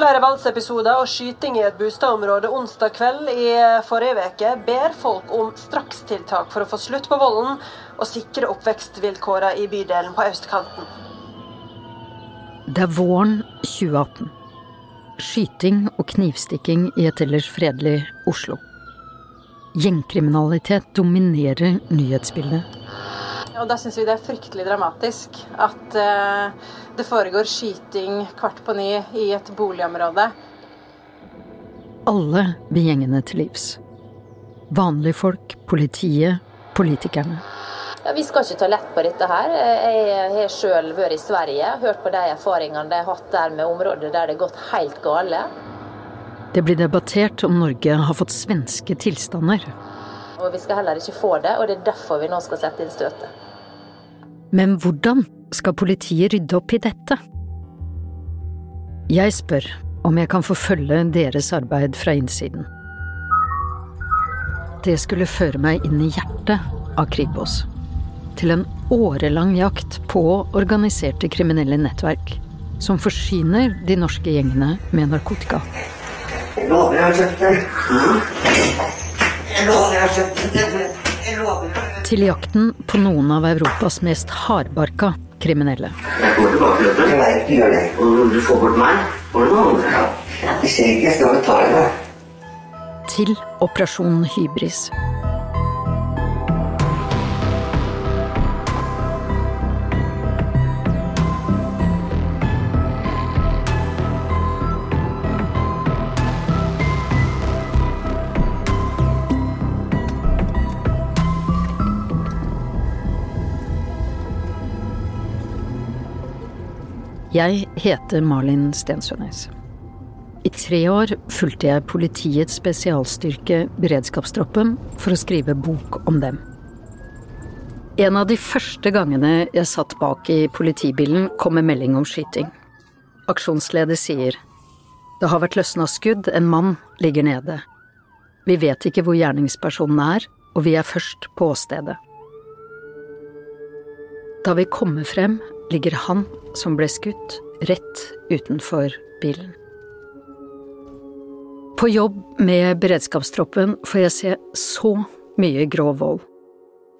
Flere voldsepisoder og skyting i et boligområde onsdag kveld i forrige uke, ber folk om strakstiltak for å få slutt på volden og sikre oppvekstvilkårene i bydelen på østkanten. Det er våren 2018. Skyting og knivstikking i et ellers fredelig Oslo. Gjengkriminalitet dominerer nyhetsbildet. Og Da syns vi det er fryktelig dramatisk at eh, det foregår skyting kvart på ni i et boligområde. Alle vil gjengene til livs. Vanlige folk, politiet, politikerne. Ja, vi skal ikke ta lett på dette her. Jeg har sjøl vært i Sverige og hørt på de erfaringene de har hatt der med områder der det har gått helt gale. Det blir debattert om Norge har fått svenske tilstander. Og vi skal heller ikke få det, og det er derfor vi nå skal sette inn støtet. Men hvordan skal politiet rydde opp i dette? Jeg spør om jeg kan få følge deres arbeid fra innsiden. Det skulle føre meg inn i hjertet av Kripos. Til en årelang jakt på organiserte kriminelle nettverk som forsyner de norske gjengene med narkotika. Jeg lover jeg har kjøpt den. Jeg lover jeg har kjøpt den. Til jakten på noen av Europas mest hardbarka kriminelle. Jeg kommer tilbake til dette. Jeg vet du gjør det. Og du får bort meg, får du noen andre. Jeg ser ikke, jeg skal betale det. Til Operasjon Hybris. Jeg heter Malin Stensønes. I tre år fulgte jeg politiets spesialstyrke Beredskapstroppen for å skrive bok om dem. En av de første gangene jeg satt bak i politibilen, kom en melding om skyting. Aksjonsleder sier det har vært løsna skudd, en mann ligger nede. Vi vet ikke hvor gjerningspersonen er, og vi er først på åstedet. Da vi kommer frem, ligger han som ble skutt, rett utenfor bilen. På jobb med beredskapstroppen får jeg se så mye grov vold.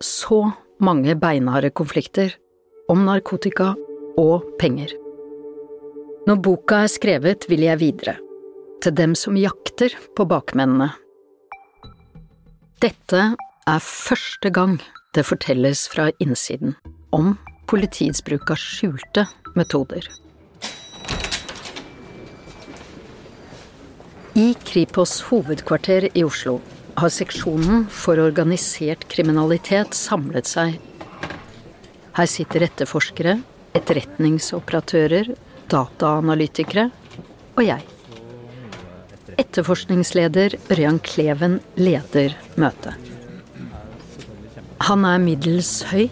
Så mange beinharde konflikter om narkotika og penger. Når boka er skrevet, vil jeg videre. Til dem som jakter på bakmennene. Dette er første gang det fortelles fra innsiden om politiets bruk av skjulte metoder. I Kripos hovedkvarter i Oslo har seksjonen for organisert kriminalitet samlet seg. Her sitter etterforskere, etterretningsoperatører, dataanalytikere og jeg. Etterforskningsleder Ørjan Kleven leder møtet. Han er middels høy,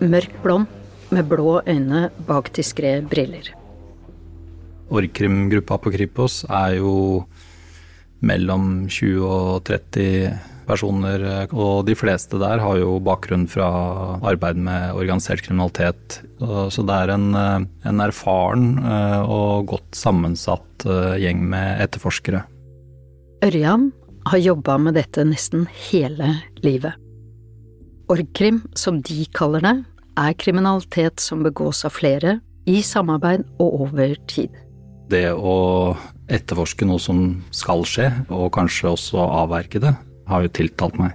mørk blond, med blå øyne bak diskré briller. Orgkrim-gruppa på Kripos er jo mellom 20 og 30 personer, og de fleste der har jo bakgrunn fra arbeid med organisert kriminalitet. Så det er en, en erfaren eh, og godt sammensatt eh, gjeng med etterforskere. Ørjan har jobba med dette nesten hele livet. Orgkrim, som de kaller det, er kriminalitet som begås av flere, i samarbeid og over tid. Det å etterforske noe som skal skje, og kanskje også avverge det, har jo tiltalt meg.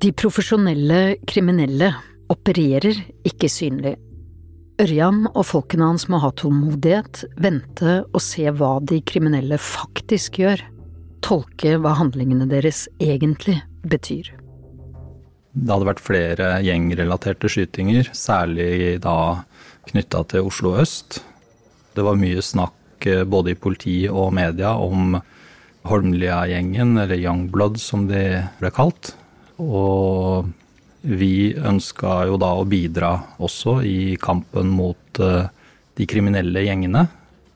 De profesjonelle kriminelle opererer ikke synlig. Ørjan og folkene hans må ha tålmodighet, vente og se hva de kriminelle faktisk gjør. Tolke hva handlingene deres egentlig betyr. Det hadde vært flere gjengrelaterte skytinger, særlig da knytta til Oslo øst. Det var mye snakk eh, både i politi og media om Holmlia-gjengen, eller Youngblood som de ble kalt. Og vi ønska jo da å bidra også i kampen mot eh, de kriminelle gjengene,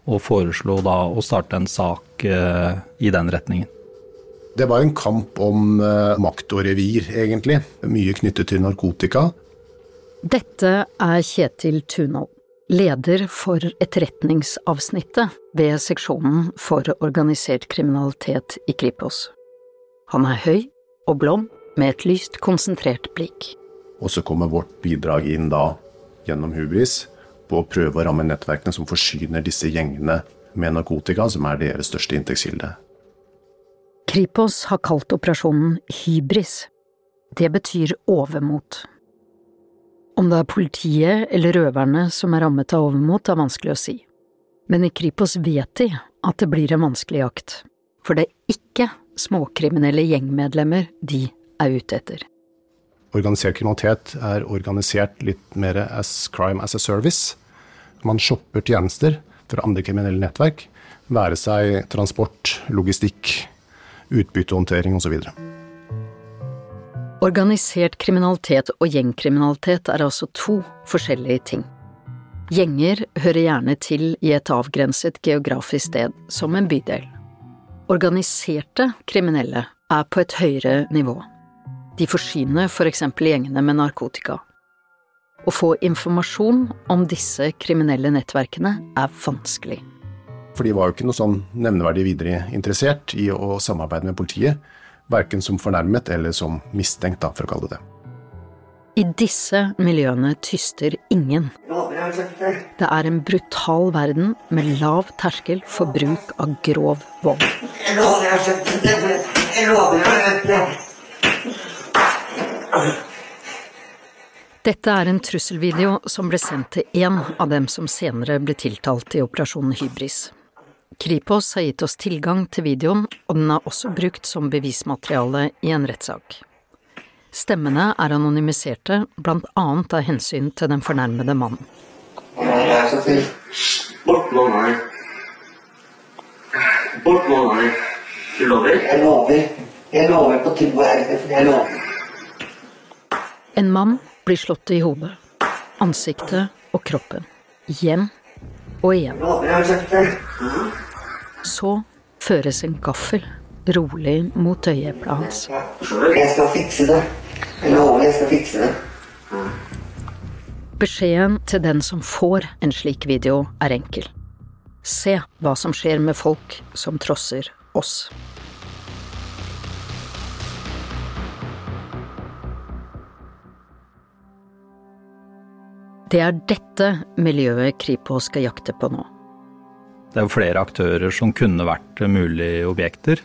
og foreslo da å starte en sak eh, i den retningen. Det var en kamp om uh, makt og revir, egentlig. Mye knyttet til narkotika. Dette er Kjetil Tunhold, leder for etterretningsavsnittet ved seksjonen for organisert kriminalitet i Kripos. Han er høy og blond med et lyst, konsentrert blikk. Og så kommer vårt bidrag inn da, gjennom Hubris, på å prøve å ramme nettverkene som forsyner disse gjengene med narkotika, som er deres største inntektskilde. Kripos har kalt operasjonen Hybris. Det betyr overmot. Om det er politiet eller røverne som er rammet av overmot, er vanskelig å si. Men i Kripos vet de at det blir en vanskelig jakt, for det er ikke småkriminelle gjengmedlemmer de er ute etter. Organisert kriminalitet er organisert litt mer as crime as a service. Man shopper tjenester fra andre kriminelle nettverk, være seg transport, logistikk, utbyttehåndtering osv. Organisert kriminalitet og gjengkriminalitet er altså to forskjellige ting. Gjenger hører gjerne til i et avgrenset geografisk sted, som en bydel. Organiserte kriminelle er på et høyere nivå. De forsyner for eksempel gjengene med narkotika. Å få informasjon om disse kriminelle nettverkene er vanskelig. For de var jo ikke noe sånn nevneverdig videre interessert i å samarbeide med politiet. Verken som fornærmet eller som mistenkt, da, for å kalle det det. I disse miljøene tyster ingen. Det er en brutal verden med lav terskel for bruk av grov vold. Dette er en trusselvideo som ble sendt til én av dem som senere ble tiltalt i Operasjon Hybris. Kripos har gitt oss tilgang til videoen, og den er også brukt som bevismateriale i en rettssak. Stemmene er anonymiserte, blant annet av hensyn til den fornærmede mannen. Bort med hånda. Bort med hånda. Du lover? Jeg lover. Jeg lover på og. Jeg lover. En mann blir slått i hodet, ansiktet og kroppen. Igjen og igjen. Så føres en gaffel rolig mot øyeeplet hans. Jeg skal fikse det. Jeg lover, jeg skal fikse det. Beskjeden til den som får en slik video, er enkel. Se hva som skjer med folk som trosser oss. Det er dette miljøet Kripos skal jakte på nå. Det er jo flere aktører som kunne vært mulige objekter,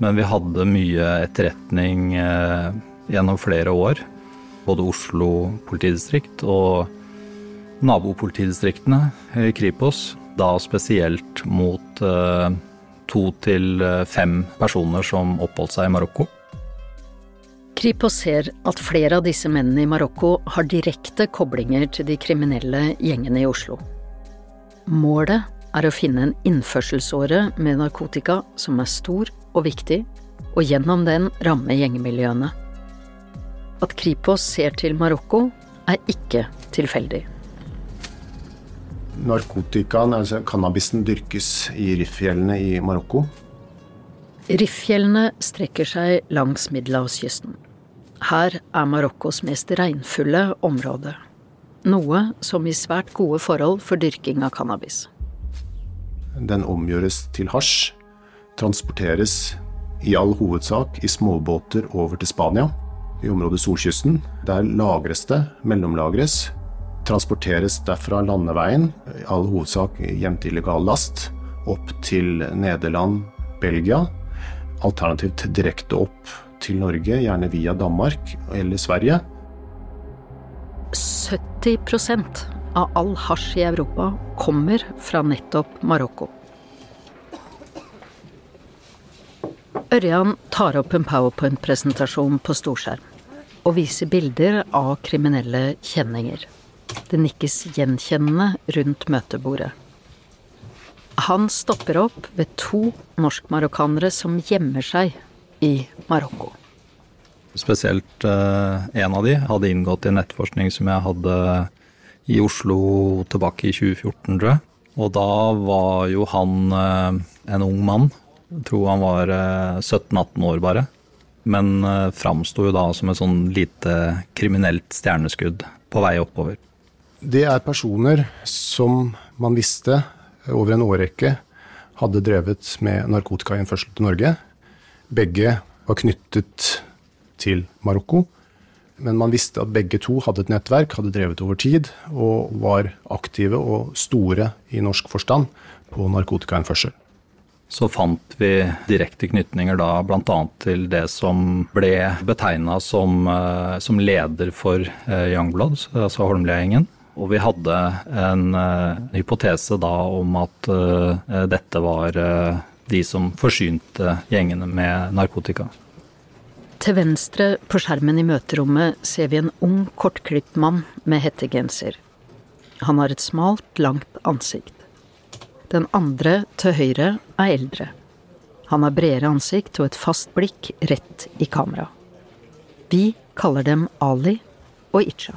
men vi hadde mye etterretning eh, gjennom flere år. Både Oslo politidistrikt og nabopolitidistriktene i Kripos. Da spesielt mot eh, to til fem personer som oppholdt seg i Marokko. Kripos ser at flere av disse mennene i Marokko har direkte koblinger til de kriminelle gjengene i Oslo. Målet er å finne en innførselsåre med narkotika som er stor og viktig, og gjennom den ramme gjengmiljøene. At Kripos ser til Marokko, er ikke tilfeldig. Narkotikaen, altså cannabisen, dyrkes i Rifffjellene i Marokko. Rifffjellene strekker seg langs middelhavskysten. Her er Marokkos mest regnfulle område. Noe som gir svært gode forhold for dyrking av cannabis. Den omgjøres til hasj, transporteres i all hovedsak i småbåter over til Spania, i området Solkysten. Der lagres det, mellomlagres, transporteres derfra landeveien, i all hovedsak hjem til illegal last, opp til Nederland, Belgia, alternativt direkte opp til Norge, gjerne via Danmark eller Sverige. 70% av all hasj i Europa kommer fra nettopp Marokko. Ørjan tar opp en powerpoint-presentasjon på storskjerm og viser bilder av kriminelle kjenninger. Det nikkes gjenkjennende rundt møtebordet. Han stopper opp ved to norsk-marokkanere som gjemmer seg i Marokko. Spesielt eh, en av de hadde inngått i en nettforskning som jeg hadde i Oslo tilbake i 2014, tror jeg. Og da var jo han eh, en ung mann. Jeg tror han var eh, 17-18 år bare. Men eh, framsto jo da som et sånn lite kriminelt stjerneskudd på vei oppover. Det er personer som man visste over en årrekke hadde drevet med narkotikainnførsel til Norge. Begge var knyttet til Marokko. Men man visste at begge to hadde et nettverk, hadde drevet over tid og var aktive og store i norsk forstand på narkotikainnførsel. Så fant vi direkte knytninger da bl.a. til det som ble betegna som, eh, som, leder for Youngblood, Youngbloods, altså Holmlia-gjengen. Og vi hadde en uh, hypotese da om at dette var de som forsynte gjengene med narkotika. Til venstre på skjermen i møterommet ser vi en ung, kortklipt mann med hettegenser. Han har et smalt, langt ansikt. Den andre til høyre er eldre. Han har bredere ansikt og et fast blikk rett i kamera. Vi kaller dem Ali og Itcha.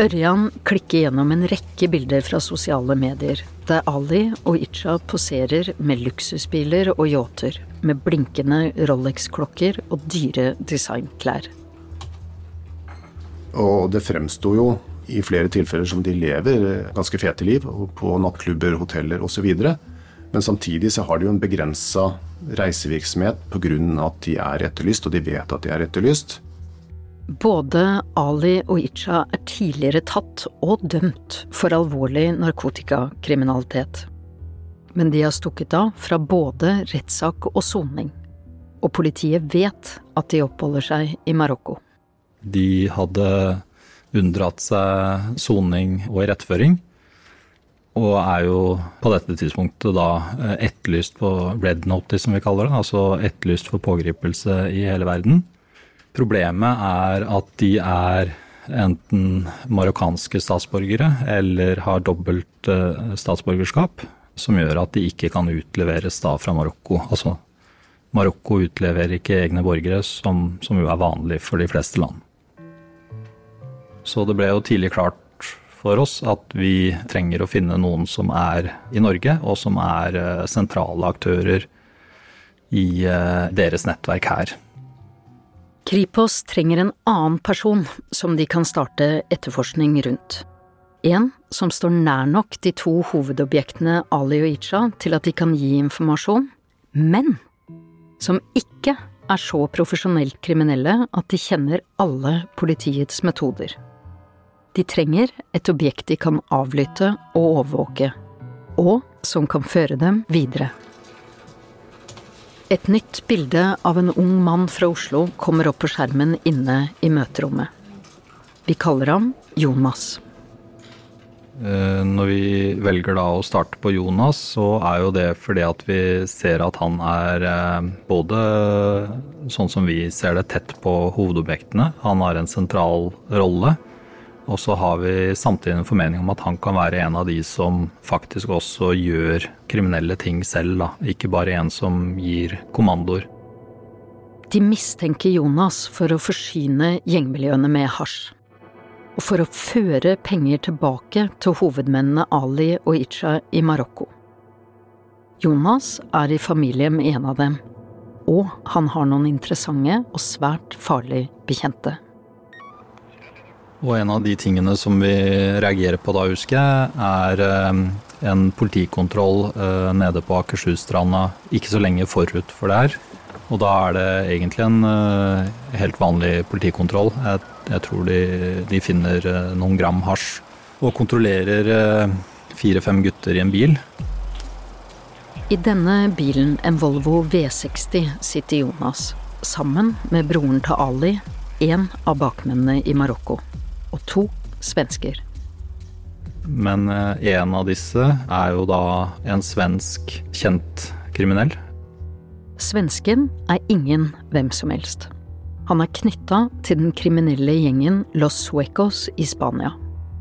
Ørjan klikker gjennom en rekke bilder fra sosiale medier, der Ali og Itcha poserer med luksusbiler og yachter med blinkende Rolex-klokker og dyre designklær. Og det fremsto jo i flere tilfeller som de lever ganske fete liv på nattklubber, hoteller osv. Men samtidig så har de jo en begrensa reisevirksomhet pga. at de er etterlyst, og de vet at de er etterlyst. Både Ali og Icha er tidligere tatt og dømt for alvorlig narkotikakriminalitet men de har stukket av fra både rettssak og soning. Og politiet vet at de oppholder seg i Marokko. De hadde unndratt seg soning og iretteføring, og er jo på dette tidspunktet da eh, etterlyst på red notice, som vi kaller det, altså etterlyst for pågripelse i hele verden. Problemet er at de er enten marokkanske statsborgere eller har dobbelt eh, statsborgerskap som gjør at de ikke kan utleveres da fra Marokko. Altså, Marokko utleverer ikke egne borgere, som, som, jo er vanlig for de fleste land. Så det ble jo tidlig klart for oss at vi trenger å finne noen som er i Norge, og som er eh, sentrale aktører i eh, deres nettverk her. Kripos trenger en annen person som de kan starte etterforskning rundt. En som står nær nok de to hovedobjektene Ali og Icha til at de kan gi informasjon, men som ikke er så profesjonelt kriminelle at de kjenner alle politiets metoder. De trenger et objekt de kan avlytte og overvåke, og som kan føre dem videre. Et nytt bilde av en ung mann fra Oslo kommer opp på skjermen inne i møterommet. Vi kaller ham Jonas. Eh, når vi velger da å starte på Jonas, så er jo det fordi at vi ser at han er eh, både sånn som vi ser det, tett på hovedobjektene. Han har en sentral rolle. Og så har vi samtidig en formening om at han kan være en av de som faktisk også gjør kriminelle ting selv, da. Ikke bare en som gir kommandoer. De mistenker Jonas for å forsyne gjengmiljøene med hasj og for å føre penger tilbake til hovedmennene Ali og Icha i Marokko. Jonas er i familie med en av dem, og han har noen interessante og svært farlige bekjente. Og en av de tingene som vi reagerer på da, husker jeg, er eh, en politikontroll eh, nede på Akershusstranda ikke så lenge forut for det her. Og da er det egentlig en uh, helt vanlig politikontroll. Jeg, jeg tror de, de, finner noen gram hasj og kontrollerer fire-fem gutter i en bil. I denne bilen, en Volvo V60, sitter Jonas sammen med broren til Ali, en av bakmennene i Marokko, og to svensker. Men en av disse er jo da en svensk kjent kriminell Svensken er ingen hvem som helst. Han er knytta til den kriminelle gjengen Los Suecos i Spania.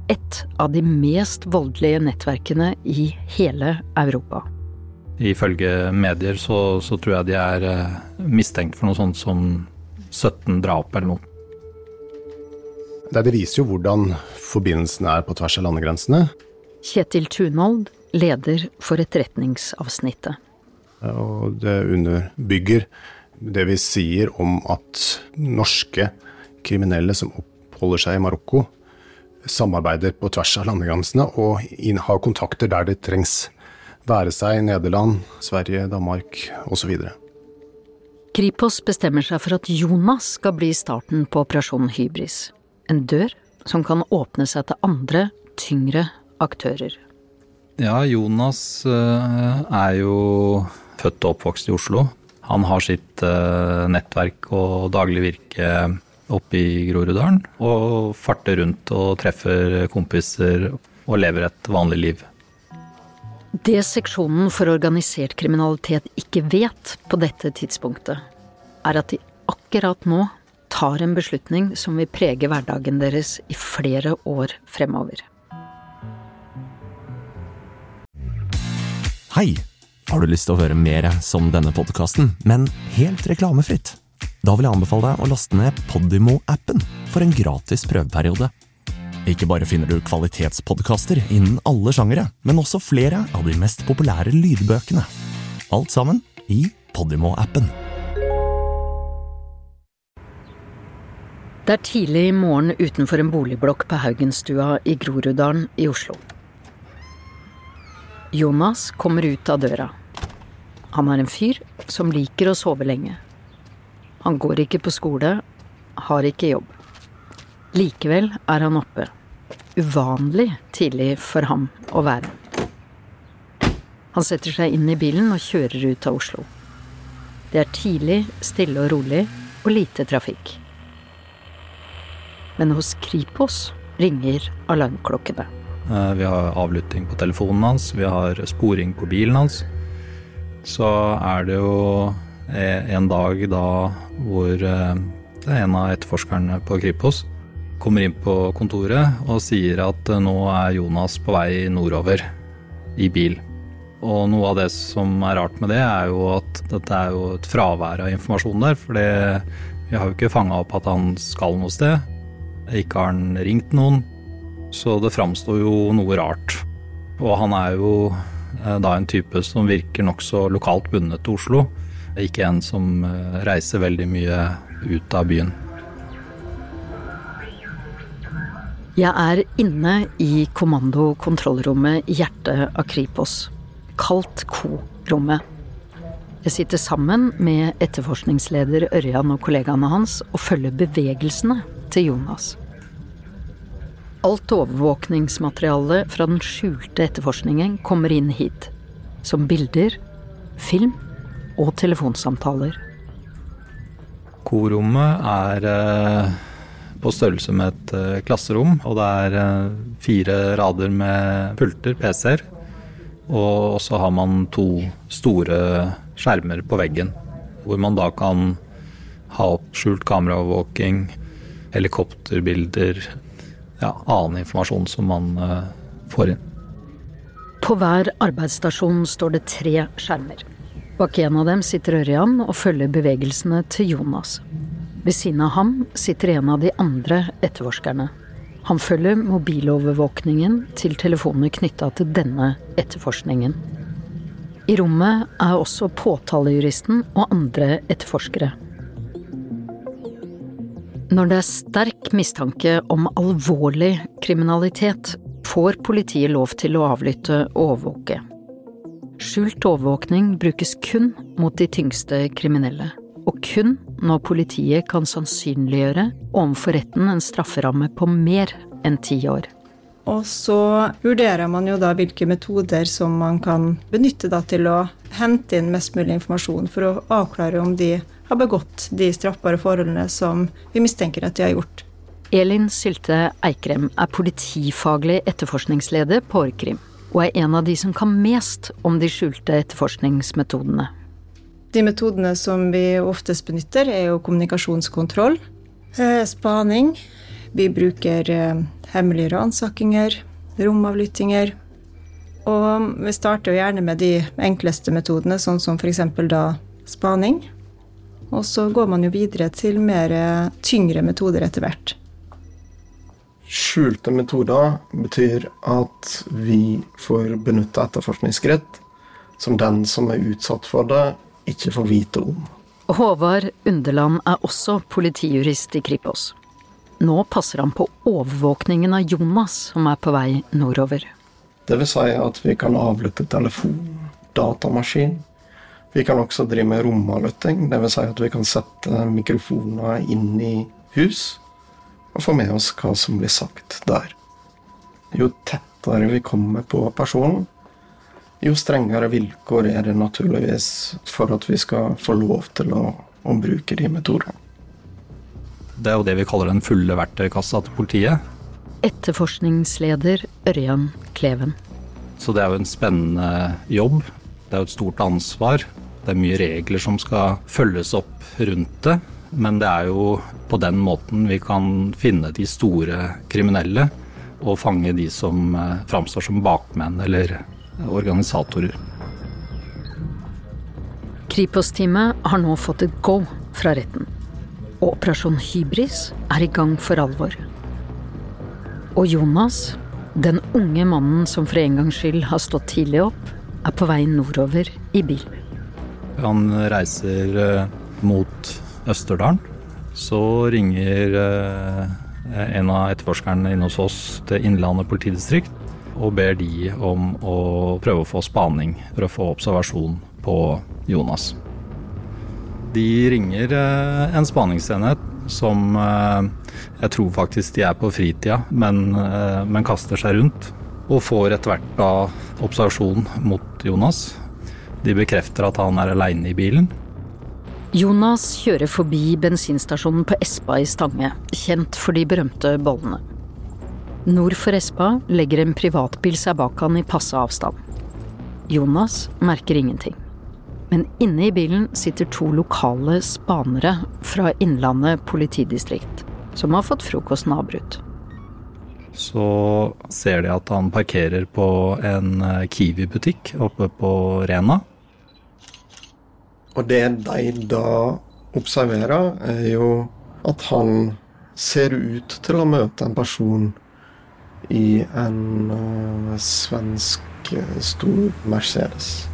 et av de mest voldelige nettverkene i hele Europa. Ifølge medier så, så tror jeg de er eh, mistenkt for noe sånt som 17 drap eller noe. Det, viser jo hvordan forbindelsene er på tvers av landegrensene. Kjetil Tunhold, leder for etterretningsavsnittet. Og det underbygger det vi sier om at norske kriminelle som oppholder seg i Marokko, samarbeider på tvers av landegrensene og har kontakter der det trengs. Være seg Nederland, Sverige, Danmark osv. Kripos bestemmer seg for at Jonas skal bli starten på Operasjon Hybris. En dør som kan åpne seg til andre, tyngre aktører. Ja, Jonas eh, er jo født og oppvokst i Oslo. Han har sitt eh, nettverk og daglig virke oppe i Groruddalen. Og farter rundt og treffer kompiser og lever et vanlig liv. Det seksjonen for organisert kriminalitet ikke vet på dette tidspunktet, er at de akkurat nå tar en beslutning som vil prege hverdagen deres i flere år fremover. Hei! Har du lyst til å høre mer som denne podkasten, men helt reklamefritt? Da vil jeg anbefale deg å laste ned Podimo-appen for en gratis prøveperiode. Ikke bare finner du kvalitetspodkaster innen alle sjangere, men også flere av de mest populære lydbøkene. Alt sammen i Podimo-appen. Det er tidlig i morgen utenfor en boligblokk på Haugenstua i Groruddalen i Oslo. Jonas kommer ut av døra. Han er en fyr som liker å sove lenge. Han går ikke på skole, har ikke jobb. Likevel er han oppe. Uvanlig tidlig for ham å være. Han setter seg inn i bilen og kjører ut av Oslo. Det er tidlig, stille og rolig, og lite trafikk. Men hos Kripos ringer alarmklokkene. Eh, Vi har avlytting på telefonen hans, vi har sporing på bilen hans. Så er det jo eh, en dag da hvor eh, en av etterforskerne på Kripos kommer inn på kontoret og sier at nå er Jonas på vei nordover i bil. Og noe av det som er rart med det, er jo at dette er jo et fravær av informasjon der. For vi har jo ikke fanga opp at han skal noe sted. Ikke har han ringt noen. Så det framsto jo noe rart. Og han er jo eh, da en type som virker nokså lokalt bundet til Oslo. Ikke en som eh, reiser veldig mye ut av byen. Jeg er inne i kommando-kontrollrommet i hjertet av Kripos. Kalt Ko-rommet. Jeg sitter sammen med etterforskningsleder Ørjan og kollegaene hans og følger bevegelsene til Jonas. Alt overvåkningsmaterialet fra den skjulte etterforskningen kommer inn hit. Som bilder, film og telefonsamtaler. Korommet er eh, på størrelse med et eh, klasserom, og det er eh, fire rader med pulter, PC-er. Og så har man to store skjermer på veggen, hvor man da kan ha opp skjult kameraovervåking, helikopterbilder, ja, annen informasjon som man eh, får inn. På hver arbeidsstasjon står det tre skjermer. Bak en av dem sitter Ørjan og følger bevegelsene til Jonas. Ved siden av ham sitter en av de andre etterforskerne. Han følger mobilovervåkningen til telefoner knytta til denne etterforskningen. I rommet er også påtalejuristen og andre etterforskere. Når det er sterk mistanke om alvorlig kriminalitet, får politiet lov til å avlytte og overvåke. Skjult overvåkning brukes kun mot de tyngste kriminelle, og kun når politiet kan sannsynliggjøre overfor retten en strafferamme på mer enn ti år. Og så vurderer man jo da hvilke metoder som man kan benytte til å hente inn mest mulig informasjon for å avklare om de har begått de straffbare forholdene som vi mistenker at de har gjort. Elin Sylte Eikrem er politifaglig etterforskningsleder på Orkrim, og er en av de som kan mest om de skjulte etterforskningsmetodene. De metodene som vi oftest benytter, er jo kommunikasjonskontroll, eh, spaning, Vi bruker eh, hemmelige ransakinger, romavlyttinger. Og vi starter jo gjerne med de enkleste metodene, sånn som f.eks. da spaning. Og så går man jo videre til mer eh, tyngre metoder etter hvert. Skjulte metoder betyr at vi får benytte etterforskningsskritt som den som er utsatt for det, ikke får vite om. Håvard Underland er også politijurist i Kripos. Nå passer han på overvåkningen av Jonas som er på vei nordover. Det vil si at vi kan avlytte telefon, datamaskin. Vi kan også drive med romavlytting. Det vil si at vi kan sette mikrofoner inn i hus og få med oss hva som blir sagt der. Jo tettere vi kommer på personen, jo strengere vilkår er det naturligvis for at vi skal få lov til å, å bruke de metodene. Det er jo det vi kaller den fulle verktøykassa til politiet. Etterforskningsleder Ørjan Kleven. Så det er jo en spennende jobb. Det er jo et stort ansvar. Det er mye regler som skal følges opp rundt det. Men det er jo på den måten vi kan finne de store kriminelle og fange de som eh, framstår som bakmenn eller organisatorer. Kripos-teamet har nå fått et go fra retten. Og Operasjon Hybris er i gang for alvor. Og Jonas, den unge mannen som for en gangs skyld har stått tidlig opp, er på vei nordover i bil. Han reiser eh, mot Østerdalen. Så ringer eh, en av etterforskerne inne hos oss til Innlandet politidistrikt og ber de om å prøve å få spaning for å få observasjon på Jonas. De ringer eh, en spaningsenhet som jeg tror faktisk de er på fritida, men, men kaster seg rundt. Og får etter hvert da observasjon mot Jonas. De bekrefter at han er aleine i bilen. Jonas kjører forbi bensinstasjonen på Espa i Stange, kjent for de berømte bollene. Nord for Espa legger en privatbil seg bak han i passe avstand. Jonas merker ingenting. Men inne i bilen sitter to lokale spanere fra Innlandet politidistrikt, som har fått frokosten avbrutt. Så ser de at han parkerer på en eh, Kiwi-butikk oppe på Rena. Og det de da observerer, er jo at han ser ut til å møte en person i en uh, svensk uh, stor Mercedes.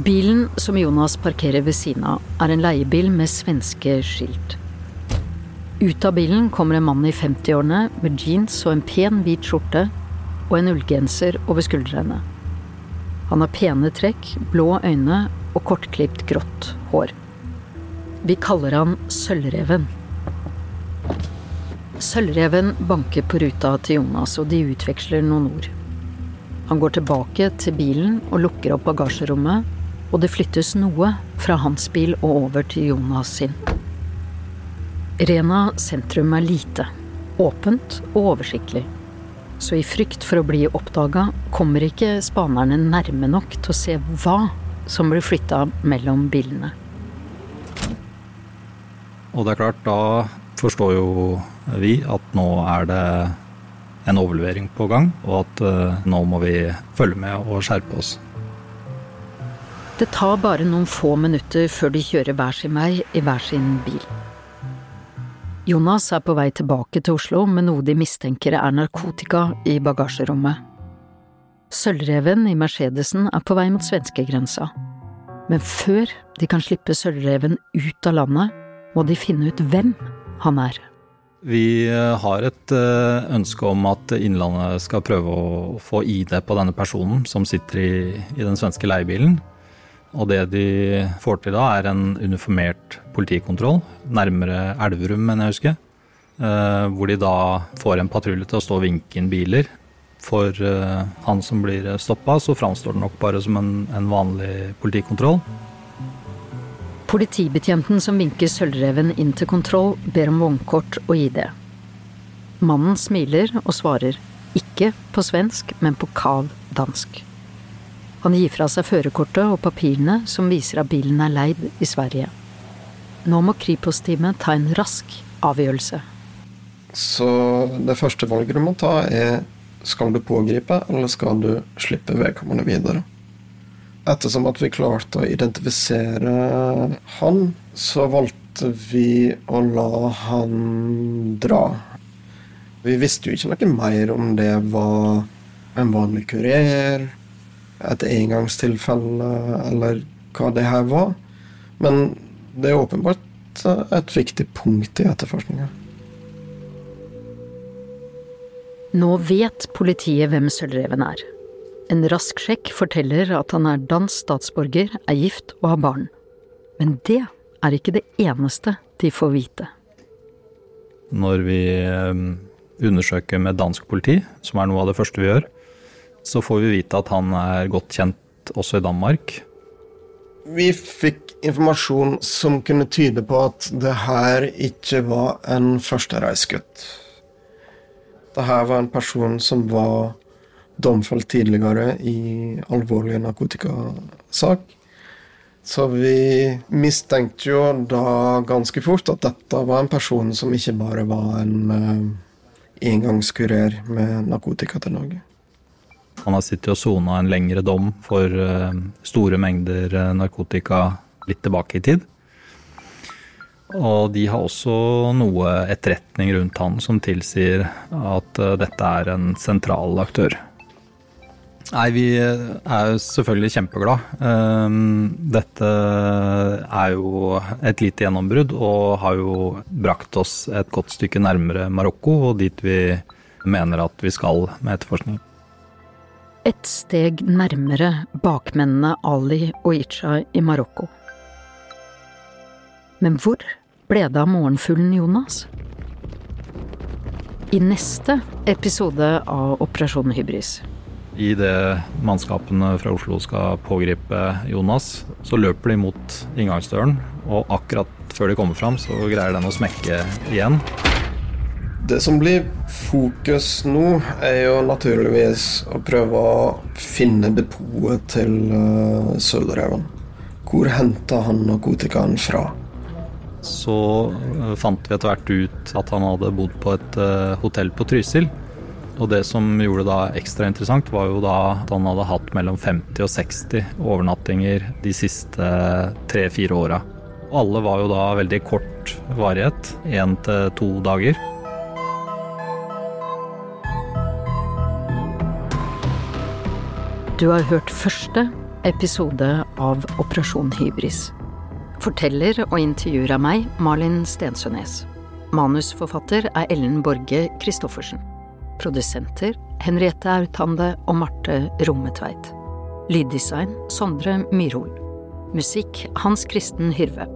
Bilen som Jonas parkerer ved siden av, er en leiebil med svenske skilt. Ut av bilen kommer en mann i 50-årene med jeans og en pen, hvit skjorte og en ullgenser over skuldrene. Han har pene trekk, blå øyne og kortklipt grått hår. Vi kaller han Sølvreven. Sølvreven banker på ruta til Jonas, og de utveksler noen ord. Han går tilbake til bilen og lukker opp bagasjerommet, og det flyttes noe fra hans bil og over til Jonas sin. Rena sentrum er lite, åpent og oversiktlig. Så i frykt for å bli oppdaga kommer ikke spanerne nærme nok til å se hva som blir flytta mellom bilene. Og det er klart, da forstår jo vi at nå er det en overlevering på gang, og at uh, nå må vi følge med og skjerpe oss. Det tar bare noen få minutter før de kjører hver sin vei i hver sin bil. Jonas er på vei tilbake til Oslo med noe de mistenker er narkotika i bagasjerommet. Sølvreven i Mercedesen er på vei mot svenskegrensa. Men før de kan slippe Sølvreven ut av landet, må de finne ut hvem han er. Vi eh, har et eh, ønske om at Innlandet skal prøve å få ID på denne personen som sitter i, i den svenske leiebilen. Og det de får til da, er en uniformert politikontroll nærmere Elverum, mener jeg husker. Eh, hvor de da får en patrulje til å stå og vinke inn biler. For han som blir stoppa, så framstår det nok bare som en, en vanlig politikontroll. Politibetjenten som vinker Sølvreven inn til kontroll, ber om vognkort og ID. Mannen smiler og svarer, ikke på svensk, men på kav dansk. Han gir fra seg førerkortet og papirene som viser at bilen er leid i Sverige. Nå må Kripos-teamet ta en rask avgjørelse. Så det første valget du må ta, er skal du pågripe, eller skal du slippe vedkommende videre. Ettersom at vi klarte å identifisere han, så valgte vi å la han dra. Vi visste jo ikke noe mer om det var en vanlig kurer, et engangstilfelle, eller hva det her var. Men det er åpenbart et viktig punkt i etterforskninga. Nå vet politiet hvem Sølvreven er. En rask sjekk forteller at han er dansk statsborger, er gift og har barn. Men det er ikke det eneste de får vite. Når vi eh, undersøker med dansk politi, som er noe av det første vi gjør, så får vi vite at han er godt kjent også i Danmark. Vi fikk informasjon som kunne tyde på at det her ikke var en førstereisgutt. Det her var en person som var domfelt tidligere i alvorlig narkotikasak. Så vi mistenkte jo da ganske fort at dette var en person som ikke bare var en uh, engangskurer med narkotika til Norge. Han har sittet og sona en lengre dom for uh, store mengder uh, narkotika litt tilbake i tid. Og de har også noe etterretning rundt han som tilsier at uh, dette er en sentral aktør. Nei, vi er jo selvfølgelig kjempeglad. Dette er jo et lite gjennombrudd og har jo brakt oss et godt stykke nærmere Marokko og dit vi mener at vi skal med etterforskning et steg nærmere bakmennene Ali og Icha i Marokko. Men hvor ble det av morgenfuglen Jonas? I neste episode av Operasjon Hybris. I det mannskapene fra Oslo skal pågripe Jonas, så løper de mot inngangsdøren, og akkurat før de kommer fram, så greier den å smekke igjen. Det som blir fokus nå, er jo naturligvis å prøve å finne depotet til uh, Sølvreven. Hvor henta han narkotikaen fra? Så uh, fant vi etter hvert ut at han hadde bodd på et uh, hotell på Trysil. Og det som gjorde det da ekstra interessant, var jo da at han hadde hatt mellom 50 og 60 overnattinger de siste tre-fire åra. Og alle var jo da veldig kort varighet, én til to dager. Du har hørt første episode av Operasjon Hybris. Forteller og intervjuer av meg, Malin Stensønes. Manusforfatter er Ellen Borge Christoffersen. Produsenter Henriette Autande og Marte Rommetveit. Lyddesign Sondre Myrhol. Musikk Hans Kristen Hyrve.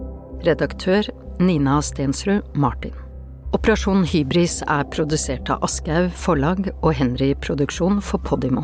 Redaktør Nina Stensrud Martin. Operasjon Hybris er produsert av Aschehoug Forlag og Henry Produksjon for Podimo.